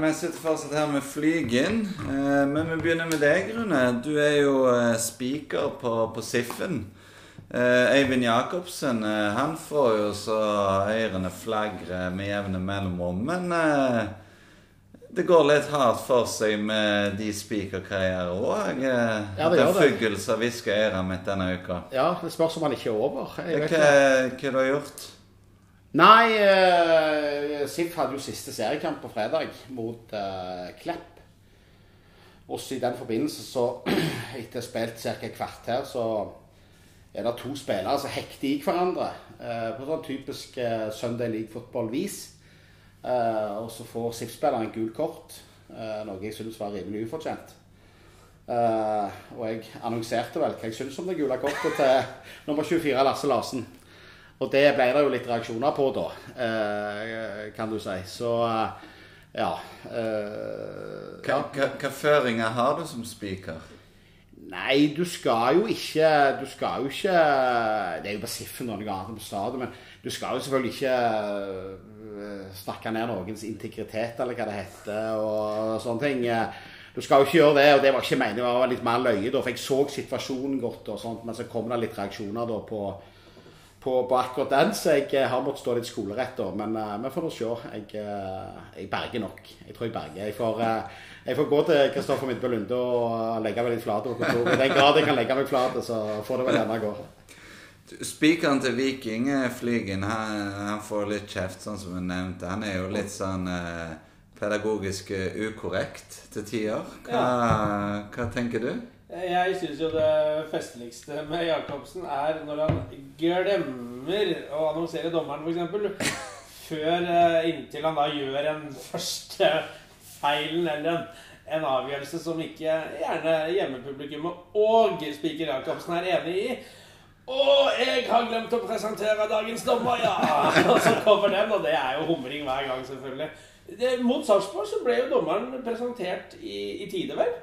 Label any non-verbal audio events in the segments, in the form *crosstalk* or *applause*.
Vi sitter fortsatt her med Flygen. Eh, men vi begynner med deg, Rune. Du er jo eh, speaker på, på Siffen. Eh, Eivind Jacobsen eh, han får jo så ørene flagre med jevne mellomrom. Men eh, det går litt hardt for seg med de speakerkarrierer òg. Ja, det gjør det. fugl som hvisker øret mitt denne uka. Ja, det spørs om han ikke er over. Jeg vet Hva, hva du har gjort? Nei, uh, SIF hadde jo siste seriekamp på fredag mot eh, Klepp. Også i den forbindelse, så *clears throat* etter spilt ca. et kvarter, så er det to spillere som hekter i hverandre. eh, på sånn typisk eh, Sunday League football-vis. Eh, og så får SIF-spilleren gult kort, eh, noe jeg synes var rimelig ufortjent. Eh, og jeg annonserte vel hva jeg syns om det gule kortet til *laughs* nummer 24, Lasse Larsen. Og det ble det jo litt reaksjoner på, da, eh, kan du si. Så eh, ja. eh, Hva, ja. hva, hva føringer har du som speaker? Nei, du skal jo ikke Du skal jo ikke Det er jo bare Siffen og noe annet på stadion, men du skal jo selvfølgelig ikke snakke ned noens integritet, eller hva det heter, og sånne ting. Du skal jo ikke gjøre det, og det var ikke meningen, det var litt mer løye, da, for jeg så situasjonen godt, og sånt, men så kom det litt reaksjoner da på på, på akkurat den, så jeg eh, har måttet stå litt skolerett, da. Men eh, vi får nå se. Jeg, uh, jeg berger nok. Jeg tror jeg berger. Jeg får, uh, jeg får gå til Kristoffer Midtbø Lunde og legge meg litt flat på kontoret. I den grad jeg kan legge meg flat, så får det vel gjerne gå. Spikeren til Viking, eh, Flygen, han, han får litt kjeft, sånn som jeg nevnte. Han er jo litt sånn eh, pedagogisk eh, ukorrekt til tider. Hva, hva tenker du? Jeg syns jo det festligste med Jacobsen er når han glemmer å annonsere dommeren, f.eks. Før eh, inntil han da gjør en første feilen eller en, en avgjørelse som ikke gjerne hjemmepublikummet og spiker Jacobsen er enig i. Å, jeg har glemt å presentere dagens dommer, ja! Og så kommer den, og det er jo humring hver gang, selvfølgelig. Det, mot Sarpsborg så ble jo dommeren presentert i, i tide, vel?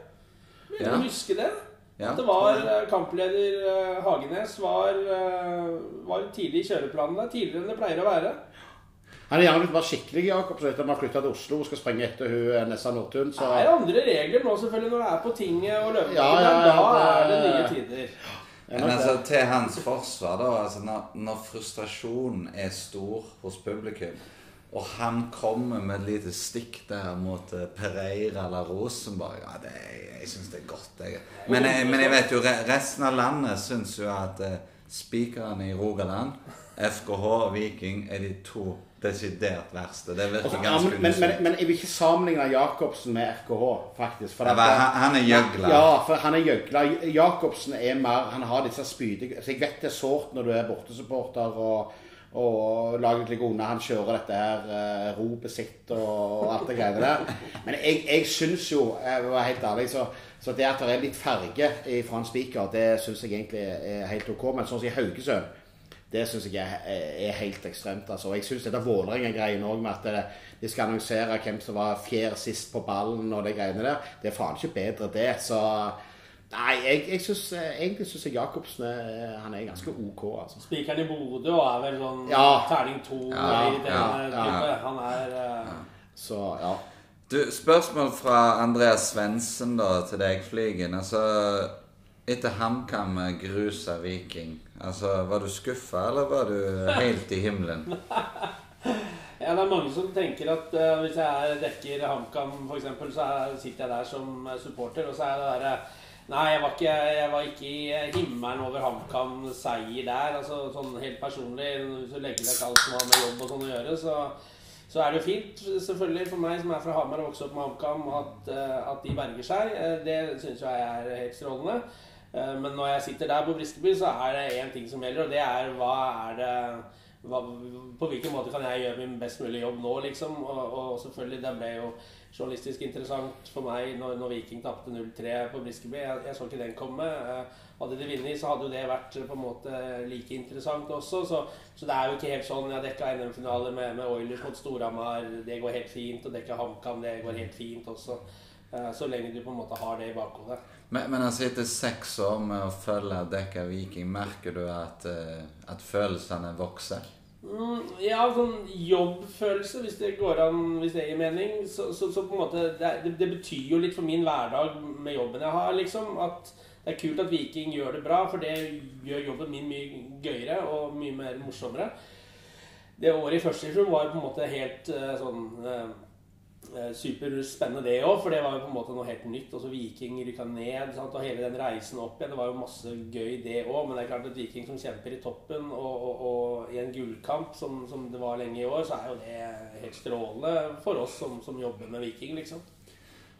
Vil Ja. du huske det? Ja, det var eh, kampleder eh, Hagenes var, eh, var tidlig i kjøreplanene. Tidligere enn det pleier å være. Han er gjerne blitt mer skikkelig, Jakob, så han har flytta til Oslo og skal sprenge etter hun Nessa Nordtun, Det er andre regler nå selvfølgelig når det er på tinget og løpende. Ja, ja, ja, da er det nye tider. er Men altså, til hans forsvar, da. Altså, når, når frustrasjonen er stor hos publikum, og han kommer med et lite stikk der mot eh, Pereira eller Rosenborg ja, det, Jeg syns det er godt. Jeg. Men, jeg, men jeg vet jo resten av landet syns jo at eh, spikerne i Rogaland, FKH og Viking er de to desidert verste. Det virker Altså, ganske men, men, men, jeg vil ikke sammenligne Jacobsen med FKH, faktisk. Ja, han, han er gjøgla. Ja, for han er gjøgla. Jacobsen er mer Han har disse spydige Så jeg vet det er sårt når du er bortesupporter og, og laget ligger unna. Han kjører dette her uh, ropet sitt og, og alt det greiene der. Men jeg, jeg syns jo, jeg var helt ærlig, så, så det at det er litt farge fra en spiker, det syns jeg egentlig er helt ok. Men sånn som i Haugesund det syns jeg er, er helt ekstremt. altså. Jeg syns dette Vålerenga-greien òg, med at de skal annonsere hvem som var fjerde sist på ballen og de greiene der, det er faen ikke bedre, det. Så Nei, jeg, jeg synes, eh, egentlig syns jeg Jacobsen er, han er ganske OK, altså. Spikeren i Bodø og er vel sånn Ja. terning to Ja, irriterende ja, ja. type. Han er eh, Så ja. Du, spørsmål fra Andreas Svendsen da, til deg, Flygen. Altså, etter HamKam grusa Viking, altså, var du skuffa, eller var du helt i himmelen? *laughs* Ja, det er mange som tenker at uh, hvis jeg er- dekker HamKam f.eks., så er, sitter jeg der som eh, supporter, og så er det derre Nei, jeg var ikke, jeg var ikke i himmelen over HamKam seier der. altså Sånn helt personlig, hvis du legger vekk alt som har med jobb og sånn å gjøre, så, så er det jo fint selvfølgelig for meg som er fra Hamar og vokste opp med HamKam, at, eh, at de berger seg. Eh, Det syns jeg er helt strålende. Eh, Men når jeg sitter der på Briskeby, så er det én ting som gjelder, og det er hva er det hva, På hvilken måte kan jeg gjøre min best mulige jobb nå, liksom? Og, og selvfølgelig, det ble jo journalistisk interessant for meg når, når Viking tapte 0-3 på Briskeby. Jeg, jeg så ikke den komme. Eh, Hadde de vunnet, så hadde jo det vært på en måte like interessant også. Så, så det er jo ikke helt sånn Jeg dekka NM-finale med, med Oilers mot Storhamar, det går helt fint. Og dekka HamKam, det går helt fint også. Eh, Så lenge du på en måte har det i bakhodet. Men, men altså, etter seks år med å følge Dekka Viking, merker du at, eh, at følelsene vokser? Mm, ja, sånn jobbfølelse, hvis det går an, hvis det gir mening. Så, så, så på en måte det, det, betyr jo litt for min hverdag med jobben jeg har, liksom. At det er kult at Viking gjør det bra, for det gjør jobben min mye gøyere og mye mer morsommere. Det året i første divisjon var på en måte helt uh, sånn uh, superspennende, det òg. For det var jo på en måte noe helt nytt. Også Viking rykka ned. Sant? Og hele den reisen opp igjen. Det var jo masse gøy, det òg. Men det er klart at Viking som kjemper i toppen, og, og, og i en gullkamp som, som, det var lenge i år, så er jo det helt strålende for oss som, som jobber med Viking, liksom.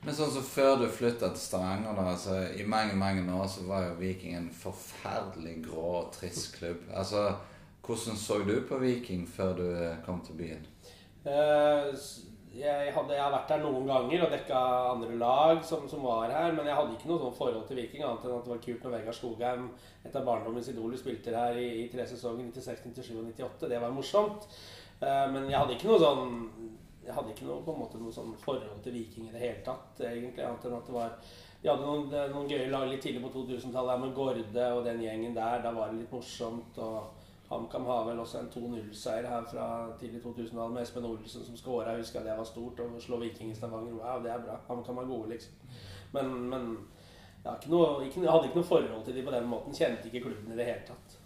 Men sånn som før du flytta til Stavanger, da, altså, i mange mange år så var jo Viking en forferdelig grå og trist klubb. Altså, Hvordan så du på Viking før du eh, kom til byen? Uh, jeg, hadde, jeg, har vært her noen ganger og dekka andre lag som, som, var her, men jeg hadde ikke noe sånn forhold til Viking, annet enn at det var kult når Vegard Skogheim, et av barndommens idoler, spilte her i, i tre sesonger, 96, 97 og 98. Det var morsomt. Uh, men jeg hadde ikke noe sånn jeg hadde ikke noe, på en måte, noe sånn forhold til Viking i det hele tatt. egentlig, annet enn at det var De hadde noen, noen gøye lag litt tidlig på 2000-tallet med Gorde og den gjengen der. Da var det litt morsomt. og HamKam har vel også en 2-0-seier her fra tidlig 2000-tall med Espen Olsen som skåra. Jeg husker det var stort. Å slå Viking i Stavanger. Wow, det er bra. HamKam er gode, liksom. Men, men jeg, noe, ikke, hadde ikke noe forhold til dem på den måten. Kjente ikke klubben i det hele tatt.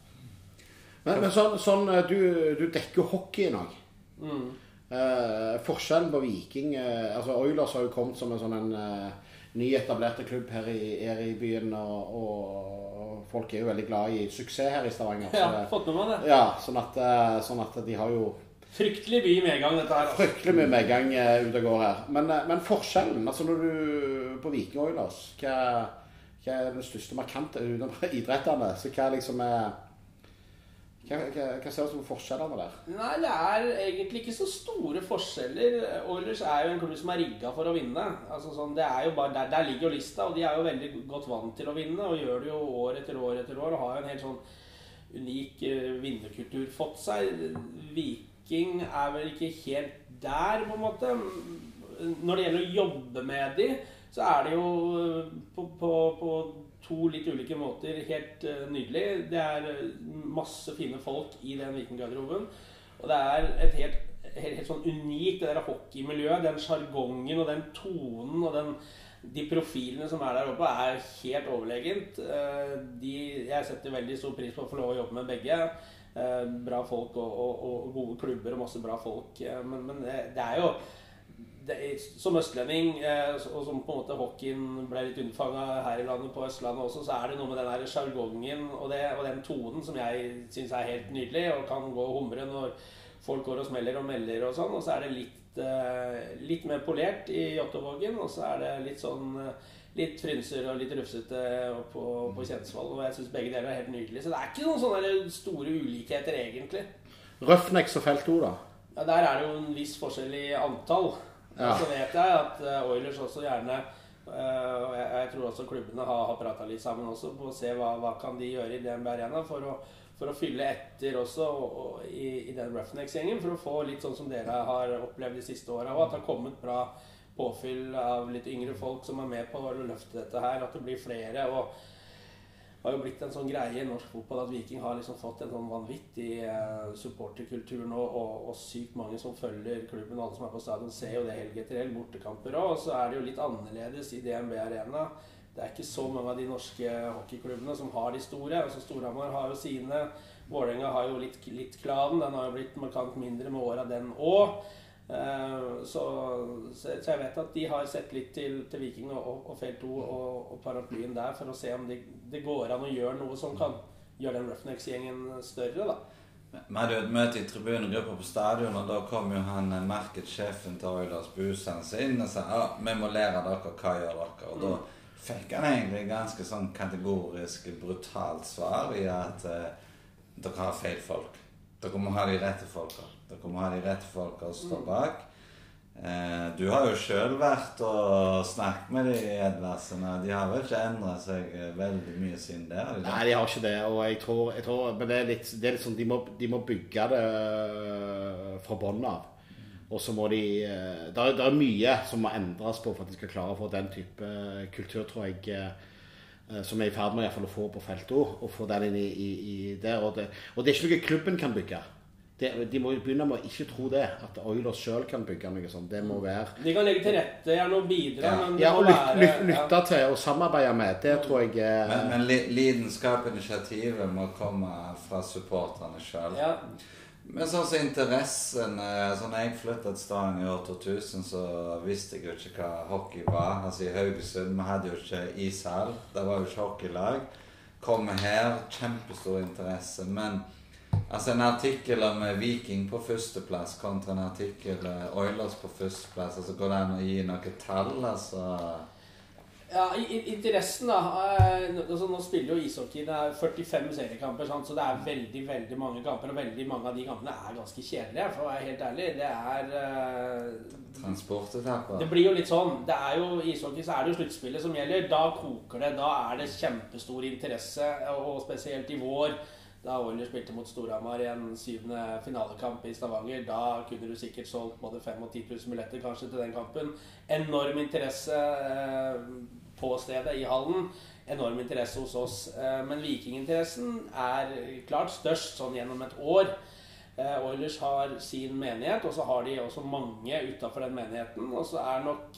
Men, men sånn, sånn, du, du dekker hockeyen òg. Mm. Eh, forskjellen på Viking eh, altså Oilers har jo kommet som en sånn en eh, nyetablerte klubb her i, her i byen. Og, og, folk er jo veldig glad i suksess her i Stavanger. Ja, det, fått med meg det. Ja, sånn at, eh, sånn at de har jo Fryktelig mye medgang, dette her. Altså. Fryktelig mye medgang uh, ute og går her. Men, uh, men, forskjellen altså når du på Viking Oilers, hva, hva er den største markante utenom *laughs* idrettene? Så hva liksom er hva, hva, hva ser du som forskjellene der? Nei, Det er egentlig ikke så store forskjeller. Oilers er jo en klubb som er rigga for å vinne. Altså sånn, det er jo bare, der, der, ligger jo lista, og de er jo veldig godt vant til å vinne. Og gjør det jo år etter år etter år og har jo en helt sånn unik uh, vinnerkultur fått seg. Viking er vel ikke helt der, på en måte. Når det gjelder å jobbe med de, så er det jo eh, på, på, på to litt ulike måter helt uh, nydelig. Det er eh, masse fine folk i den vikinggarderoben. Og det er et helt, helt, helt sånn unikt det der hockeymiljøet. Den sjargongen og den tonen og den, de profilene som er der oppe, er helt overlegent. De, jeg setter veldig stor pris på å få lov å jobbe med begge. Bra folk og, og, og, gode klubber og masse bra folk. men, men det er jo det, som østlending, eh, og som på en måte hockeyen ble litt unnfanga her i landet, på Østlandet også, så er det noe med den der sjargongen og, og, den tonen som jeg syns er helt nydelig, og kan gå og humre når folk går og smeller og melder og sånn. Og så er det litt, eh, litt mer polert i Jåttåvågen, og så er det litt sånn eh, litt frynser og litt rufsete på, på Kjensvoll. Og jeg syns begge deler er helt nydelig. Så det er ikke noen sånne store ulikheter, egentlig. Røffnecks og Felt 2, da? Ja, Der er det jo en viss forskjell i antall. Ja. Så vet jeg at eh, Oilers også gjerne eh, og jeg, jeg, tror også klubbene har, har prata litt sammen også på å se hva, hva kan de gjøre i DNB Arena for å, for å fylle etter også og, og, i, i, den Roughnecks-gjengen. For å få litt sånn som dere har opplevd de siste åra òg. At det har kommet bra påfyll av litt yngre folk som er med på å løfte dette her. At det blir flere. og har jo blitt en sånn greie i norsk fotball at Viking har liksom fått en sånn vanvittig uh, supporterkultur nå, og, og, sykt mange som følger klubben. Alle som er på stadion, ser jo det helg etter helg. Bortekamper òg. Og så er det jo litt annerledes i DNB Arena. Det er ikke så mange av de norske hockeyklubbene som har de store. altså Storhamar har jo sine. Vålerenga har jo litt, litt klanen. Den har jo blitt markant mindre med åra, den òg. Eh, så, så, jeg vet at de har sett litt til, til Viking og, og Felt 2 og, og, paraplyen der for å se om det, det, går an å gjøre noe som kan gjøre den Roughnecks-gjengen større. da. Vi hadde et møte i tribunegruppa på stadion, og da kom jo han merket sjefen til Oilers Busens inn og sa ja, vi må lære dere hva gjør dere. Og da mm. fikk han egentlig ganske sånn kategorisk, brutalt svar i at eh, dere har feil folk. Dere må ha de rette folka. Dere må ha de rette folka og stå mm. bak. Eh, du har jo sjøl vært og snakket med de Edvardsene. De har vel ikke endra seg eh, veldig mye siden det? Eller? Nei, de har ikke det. Og jeg tror, jeg tror Men det er litt, det er litt sånn de må, de må bygge det eh, fra bunnen av. Og så må de det er, det er, mye som må endres på for at de skal klare å få den type kultur, tror jeg som er i ferd med å få på feltet. Og få den inn i, i, i der. Og det, og det er ikke noe klubben kan bygge. Det, De må jo begynne med å ikke tro det. At Oilers sjøl kan bygge noe sånt. Det må være De kan legge til rette, gjerne og bidra, Ja. men det Ja, må lyt, være lyt, lytte, ja. til og samarbeide med. Det tror jeg er Men, men li, lidenskap-initiativet må komme fra supporterne sjøl. ja. Men sånn som interessen eh, Sånn jeg flyttet til Stavanger i år 2000, så visste jeg jo ikke hva hockey var. Altså I Haugesund vi hadde jo ikke ishall. Det var jo ikke hockeylag. Kom her, kjempestor interesse. Men altså en artikkel om eh, Viking på førsteplass kontra en artikkel eh, Oilers på førsteplass, altså går det an å gi noe tall? altså... Ja, interessen da eh, altså Nå spiller jo ishockey Det er 45 seriekamper, sant? så det er veldig veldig mange kamper. Og veldig mange av de kampene er ganske kjedelige, for å være helt ærlig. Det er uh, Transportetapper. Det blir jo litt sånn. Det er jo I ishockey så er det jo sluttspillet som gjelder. Da koker det. Da er det kjempestor interesse, og spesielt i vår. Da Oilers spilte mot Storhamar i en syvende finalekamp i Stavanger, da kunne du sikkert solgt både 5 og 10 000 billetter kanskje til den kampen. Enorm interesse eh, på stedet, i hallen. Enorm interesse hos oss. Eh, men vikinginteressen er klart størst sånn gjennom et år. Eh, Oilers har sin menighet, og så har de også mange utafor den menigheten. Og så er nok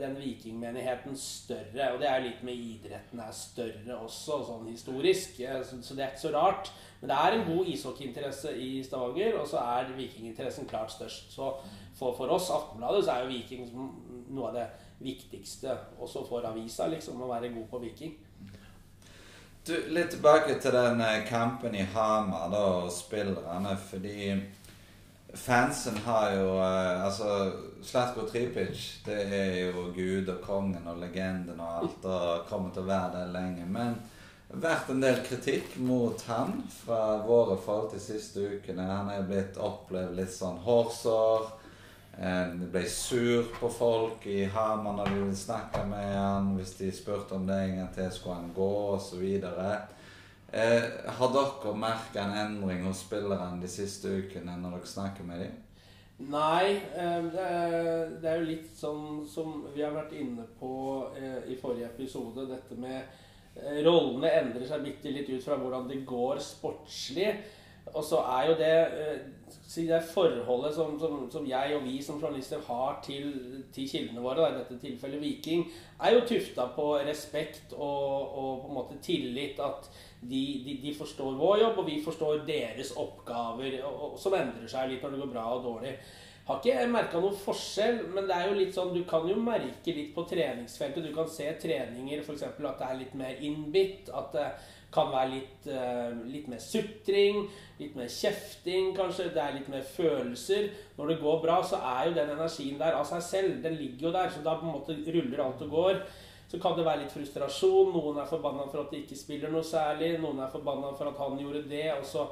den vikingmenigheten større. Og det er litt med idretten er større også, sånn historisk. eh, Så, det er ikke så rart. Men det er en god ishockeyinteresse i Stavanger, og så er vikinginteressen klart størst. Så for, for oss, Aftenbladet, så er jo Viking noe av det viktigste også for avisa, liksom, å være god på Viking. Du, litt tilbake til den eh, kampen i Hamar da, og spillerne. Fordi fansen har jo eh, Altså, Slatko Tripic det er jo gud og kongen og legenden og alt, og kommer til å være det lenge. Men vært en del kritikk mot han fra våre folk de siste ukene. Han er blitt opplevd litt sånn hårsår. Eh, ble sur på folk i Hamar når de snakke med han. Hvis de spurte om det en gang til, skulle han gå, osv. Eh, har dere merka en endring hos spillerne de siste ukene når dere snakker med dem? Nei, eh, det er, jo litt sånn som vi har vært inne på eh, i forrige episode. Dette med eh, rollene endrer seg bitte litt ut fra hvordan det går sportslig. Og så er jo det eh, det forholdet som, som, som jeg og vi som journalister har til, til kildene våre, da, i dette tilfellet Viking, er jo tufta på respekt og, og på en måte tillit. At de, de, forstår vår jobb, og vi forstår deres oppgaver, og, og, som endrer seg litt når det går bra og dårlig. Har ikke merka noen forskjell, men det er jo litt sånn, du kan jo merke litt på treningsfeltet. Du kan se treninger f.eks. at det er litt mer innbitt. At det kan være litt, eh, litt mer sutring, litt mer kjefting kanskje. Det er litt mer følelser. Når det går bra, så er jo den energien der av seg selv. Den ligger jo der, så da på en måte ruller alt og går. Så kan det være litt frustrasjon. Noen er forbanna for at de ikke spiller noe særlig. Noen er forbanna for at han gjorde det. og så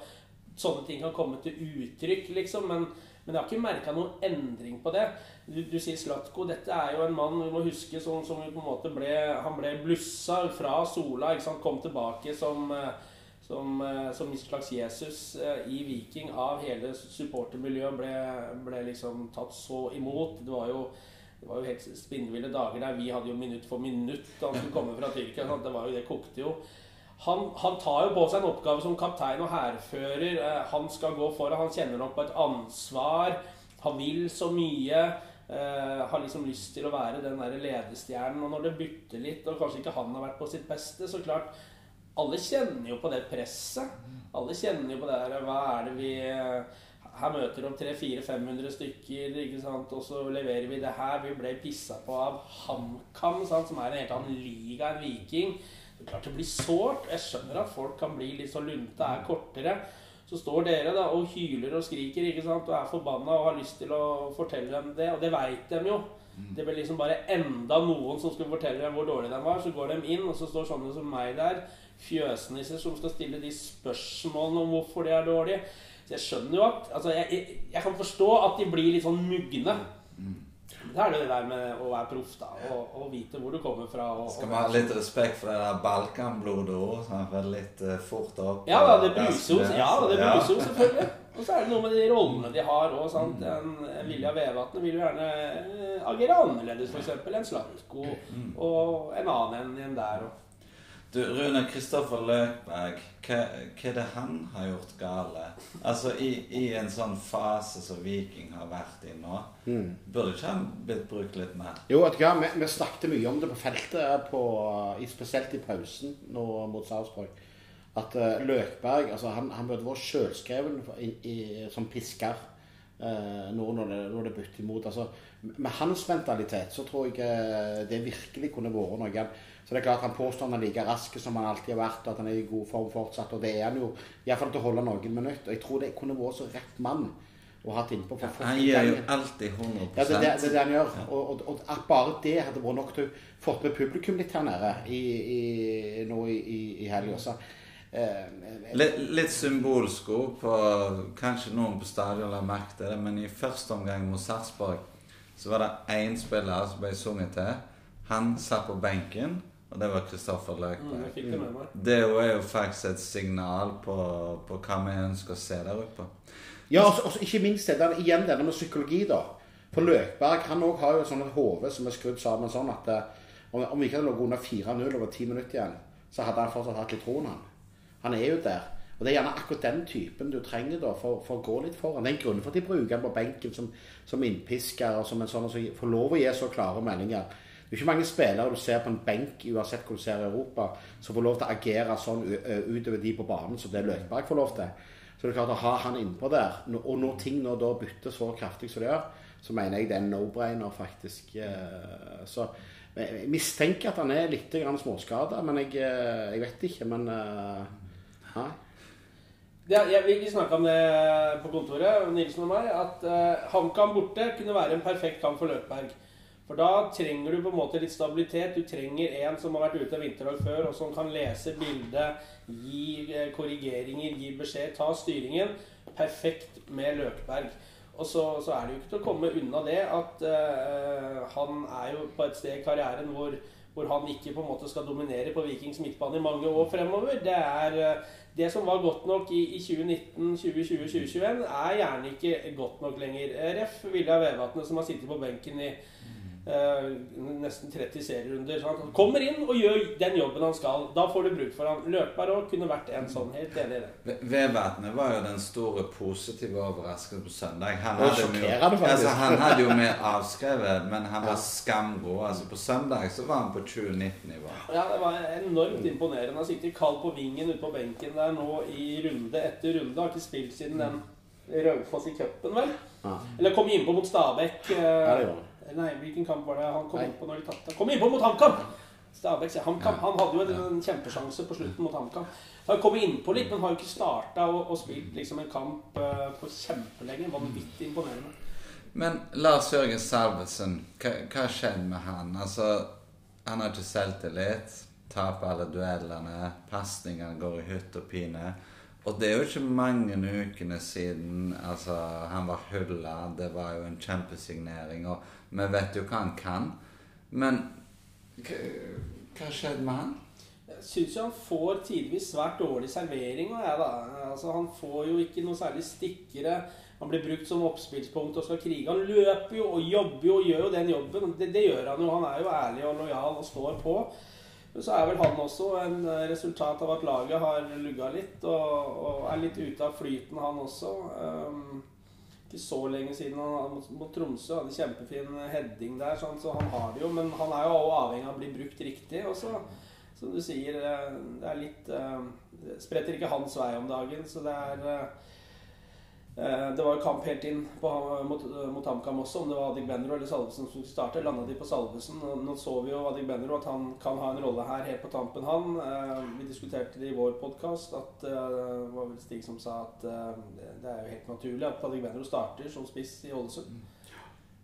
Sånne ting kan komme til uttrykk, liksom. Men, men jeg har ikke merka noen endring på det. Du, du sier Slatko. Dette er jo en mann vi må huske som, som på en måte ble Han ble blussa fra Sola. ikke sant, Kom tilbake som eh, som, eh, som en slags Jesus eh, i Viking av hele supportermiljøet ble, ble liksom tatt så imot. Det var jo det var jo helt spinnville dager der. Vi hadde jo minutt for minutt da han skulle komme fra Tyrkia. sant? Det var jo, det kokte jo. Han, han tar jo på seg en oppgave som kaptein og hærfører. Eh, Han skal gå foran. Han kjenner nok på et ansvar. Han vil så mye. Uh, har liksom lyst til å være den der ledestjernen. Og når det bytter litt, og kanskje ikke han har vært på sitt beste, så klart Alle kjenner jo på det presset. Alle kjenner jo på det der Hva er det vi her møter opp 300-400-500 stykker, ikke sant? og så leverer vi det her. Vi ble pissa på av HamKam, som er en helt annen liga enn Viking. Det er klart det blir sårt. Jeg skjønner at folk kan bli litt så lunte, er kortere. Så står dere da og hyler og skriker ikke sant? og er forbanna og har lyst til å fortelle dem det. Og det veit dem jo. Det blir liksom bare enda noen som skulle fortelle dem hvor dårlig de var. Så går de inn, og så står sånne som meg der, fjøsnisser som skal stille de spørsmålene om hvorfor de er dårlige. Så jeg skjønner jo at altså jeg, jeg, jeg kan forstå at de blir litt sånn mugne. Det er det der med å være proff, da. Og, og vite hvor du kommer fra. Og, Skal vi ha litt respekt for det der Balkan-blodet òg? som det er litt uh, fort opp. Ja da, det bruser jo, ja, Ja. selvfølgelig. Og så er det noe med de rollene de har òg. En, en Vilja Vevatnet vil jo gjerne eh, agere annerledes, f.eks. en Slatko og en annen enn en der. Og. Du, Rune Kristoffer Løkberg, hva, hva er det han har gjort gale? Altså, i, i en sånn fase som Viking har vært i nå, burde ikke han blitt brukt litt mer? Jo, vet du hva, vi, vi snakket mye om det på feltet, på, i, spesielt i pausen nå mot Sarpsborg. At uh, Løkberg altså han, han burde vært i, som pisker uh, nå når det, når det bytter imot. Altså, med hans mentalitet så tror jeg uh, det virkelig kunne vært noe. Så det er klart Han påstår han er like rask som han alltid har vært, og at han er i god form fortsatt. Og det er han jo, iallfall til å holde noen minutter. Jeg tror det kunne vært så rett mann å hatt innpå. å Han gjør gir jo alltid 100 ja, det er det, det, det han gjør. Og, og, og at bare det hadde vært nok til å fått med publikum litt her nede i, i, nå i, i, i helga. Eh, Litt, litt symbolsko på Kanskje noen på stadion har merket det, men i første omgang mot Sarpsborg så var det én spiller som ble sunget til. Han satt på benken, og det var Kristoffer Løkberg. Mm, det. Det er jo faktisk et signal på, på hva vi ønsker å se der oppe. Ja, og så- ikke minst det der, igjen denne med psykologi, da. For Løkberg han også har jo sånn et hode som er skrudd sammen sånn at eh, om, om vi ikke hadde ligget under 4-0 over 10 minutter igjen, så hadde han fortsatt hatt litt troen, han. Han er jo der. Og det er gjerne akkurat den typen du trenger da for, for å gå litt foran. Det er en grunn for at de bruker han på benken som, som innpisker og som en sånn som får lov å gi så klare meldinger. Det er ikke mange spillere du ser på en benk uansett hvor du ser i Europa, som får lov til å agere sånn utover de på banen som det Løkberg får lov til. Så det er klart å ha han innpå der, og når ting nå da bytter så kraftig som det gjør, så mener jeg det er no-brainer, faktisk. Eh, Så jeg mistenker at han er litt småskada, men jeg, eh, jeg vet ikke. Men eh, nei. Det, jeg, vi vi snakka om det på kontoret, Nilsen og meg, at uh, HamKam borte kunne være en perfekt kamp for Løkberg. For da trenger du på en måte litt stabilitet. Du trenger en som har vært ute av vinterdag før, og som kan lese bildet, gi eh, korrigeringer, gi beskjed, ta styringen. Perfekt med Løkberg. Og så, så er det jo ikke til å komme unna det at uh, han er jo på et sted i karrieren hvor, hvor han ikke på en måte skal dominere på Vikings midtbane i mange år fremover. Det er eh, det som var godt nok i, i 2019, 2020, 2021, er gjerne ikke godt nok lenger. Ref. Vilja Vevatnet, som har sittet på benken i nesten 30 serierunder. Så Han kommer inn og gjør den jobben han skal. Da får du bruk for han. Løkberg òg kunne vært en sånn. Helt enig i det. Ve- Vevatnet var jo den store positive overraskelsen på søndag. Han hadde, jo, altså, han hadde jo med avskrevet, men han var skamgod. Altså, på søndag så var han på 2019-nivå. Ja, Det var enormt imponerende. Han sitter kald på vingen ute på benken der nå i runde etter runde. Har ikke spilt siden den Raufoss i cupen, vel? Eller kom innpå mot Stabæk. eh, Ja, det gjorde han. Nei, hvilken kamp var det han kom innpå når de tapte? Kom innpå mot HamKam! Stabæk, han HamKam. Han hadde jo en, en kjempesjanse på slutten mot HamKam. Han kom innpå litt, men har jo ikke starta og, og spilt liksom en kamp uh, på kjempelenge. Vanvittig imponerende. Men Lars Jørgen Salvesen, hva, hva har skjedd med han? Altså, han har ikke selvtillit. Taper alle duellene. Pasningene går i hytt og pine. Og det er jo ikke mange ukene siden altså, han var hylla. Det var jo en kjempesignering, og vi vet jo hva han kan. Men hva, skjedde med han? Jeg syns jo han får tidvis svært dårlig servering. Og jeg, da. Altså, han får jo ikke noe særlig stikkere. Han blir brukt som oppspillspunkt og skal krige. Han løper jo og jobber jo og gjør jo den jobben. Det, det gjør han jo. Han er jo ærlig og lojal og står på. Men så er vel han også en eh, resultat av at laget har lugga litt og, og er litt ute av flyten, han også. Um, ikke så lenge siden han hadde mot, mot Tromsø hadde kjempefin heading der, sånn, så han har det jo. Men han er jo også avhengig av å bli brukt riktig. Og så, som du sier, eh, det er litt uh, spretter ikke hans vei om dagen, så det er eh, Det var kamp helt inn på, mot, mot HamKam også, om det var Adegbenro eller Salvesen som skulle starte. Landa de på Salvesen. Nå så vi jo Adegbenro at han kan ha en rolle her helt på tampen, han. Eh, Vi diskuterte det i vår podkast, at eh, det var vel Stig som sa at eh, det- er jo helt naturlig at Adegbenro starter som spiss i Ålesund.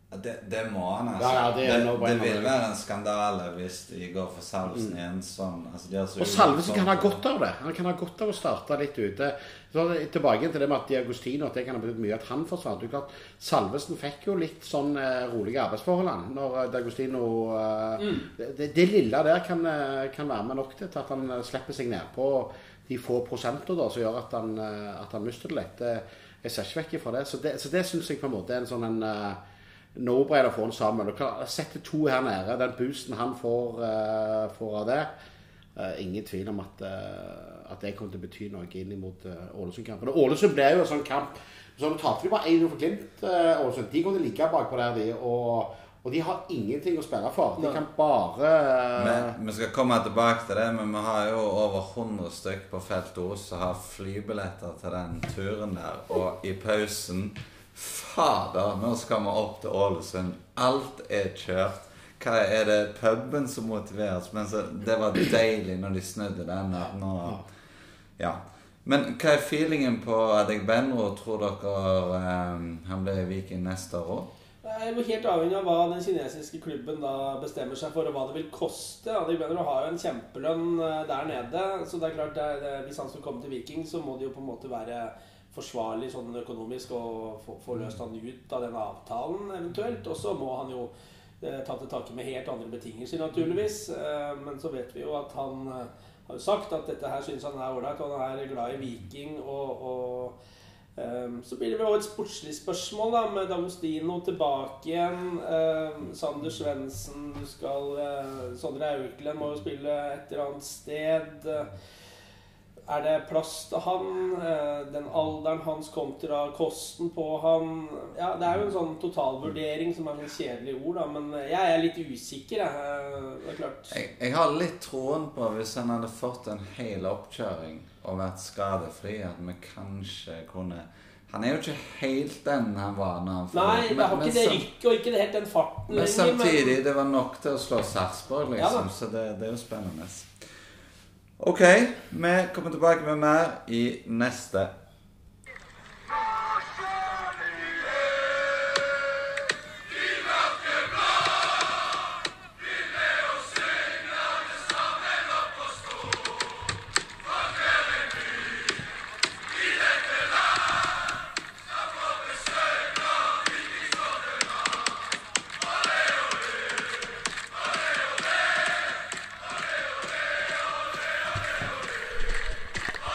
Det, det må han, altså. Ja, ja, det det, no vil være en skandale hvis de går for Salvesen i en sånn altså, de så Og Salvesen kan ha godt av det. Han kan ha godt av å starte litt ute. Så tilbake til det med at Diagostino at det kan ha betydd mye at han forsvant. Det klart, Salvesen fikk jo litt sånn uh, rolige arbeidsforhold han, når eh, Diagostino uh, det, det, det lille der kan, kan være med nok til at han slipper seg ned på de få prosenter da, som gjør at han, at han mister det litt. Det- Jeg ser ikke vekk ifra det. Så det, så det syns jeg på en måte er en sånn en eh, no-brainer å han sammen. Og Setter to her nede, den boosten han får, eh, får av det eh, ingen tvil om at, eh, at det kommer til å bety noe inn mot Ålesund-kampen. Og Ålesund ble jo en sånn kamp Så nå tapte de bare 1-0 for Glimt. Ålesund. De kommer til å ligge bakpå der, de. Og, og de har ingenting å spille for. De kan bare eh, Vi, vi skal komme tilbake til det, men vi har jo over 100 stykk på Felt Os som har flybilletter til den turen der. Og i pausen Fader, nå skal vi opp til Ålesund. Alt er kjørt. Hva er det puben som motiveres? Men så, det var deilig når de snudde den. Nå, ja. Men hva er feelingen på Adegbenro? Tror dere eh, han blir Viking neste år òg? Det er jo helt avhengig av hva den kinesiske klubben da bestemmer seg for, og hva det vil koste. Adegbenro har jo en kjempelønn eh, der nede, så det er klart det er, hvis han skal komme til Viking, så må det jo på en måte være forsvarlig sånn økonomisk å få, få løst han ut av den avtalen eventuelt. Og så må han jo eh, ta til takke med helt andre betingelser, naturligvis. Eh, men så vet vi jo at han eh, har sagt at dette her syns han er ålreit, og han er glad i Viking. og, og Så blir det vel også et sportslig spørsmål da, med D'Agostino tilbake igjen. Sander Svendsen, du skal Sondre Auklend må jo spille et eller annet sted. Er det plass til han? Eh, Den alderen hans kontra kosten på han Ja, Det er jo en sånn totalvurdering som er en kjedelig ord, da, men jeg er litt usikker. Jeg. Eh, Det er klart. Jeg, jeg har litt troen på hvis han hadde fått en hel oppkjøring og vært skadefri, at vi kanskje kunne Han er jo ikke helt den han var når han Nei, det har men- ikke det men rykket og ikke helt den farten Men lenger, samtidig, det var nok til å slå Sarpsborg, liksom. Ja, så det, det er jo spennende. Ok, vi kommer tilbake med mer i neste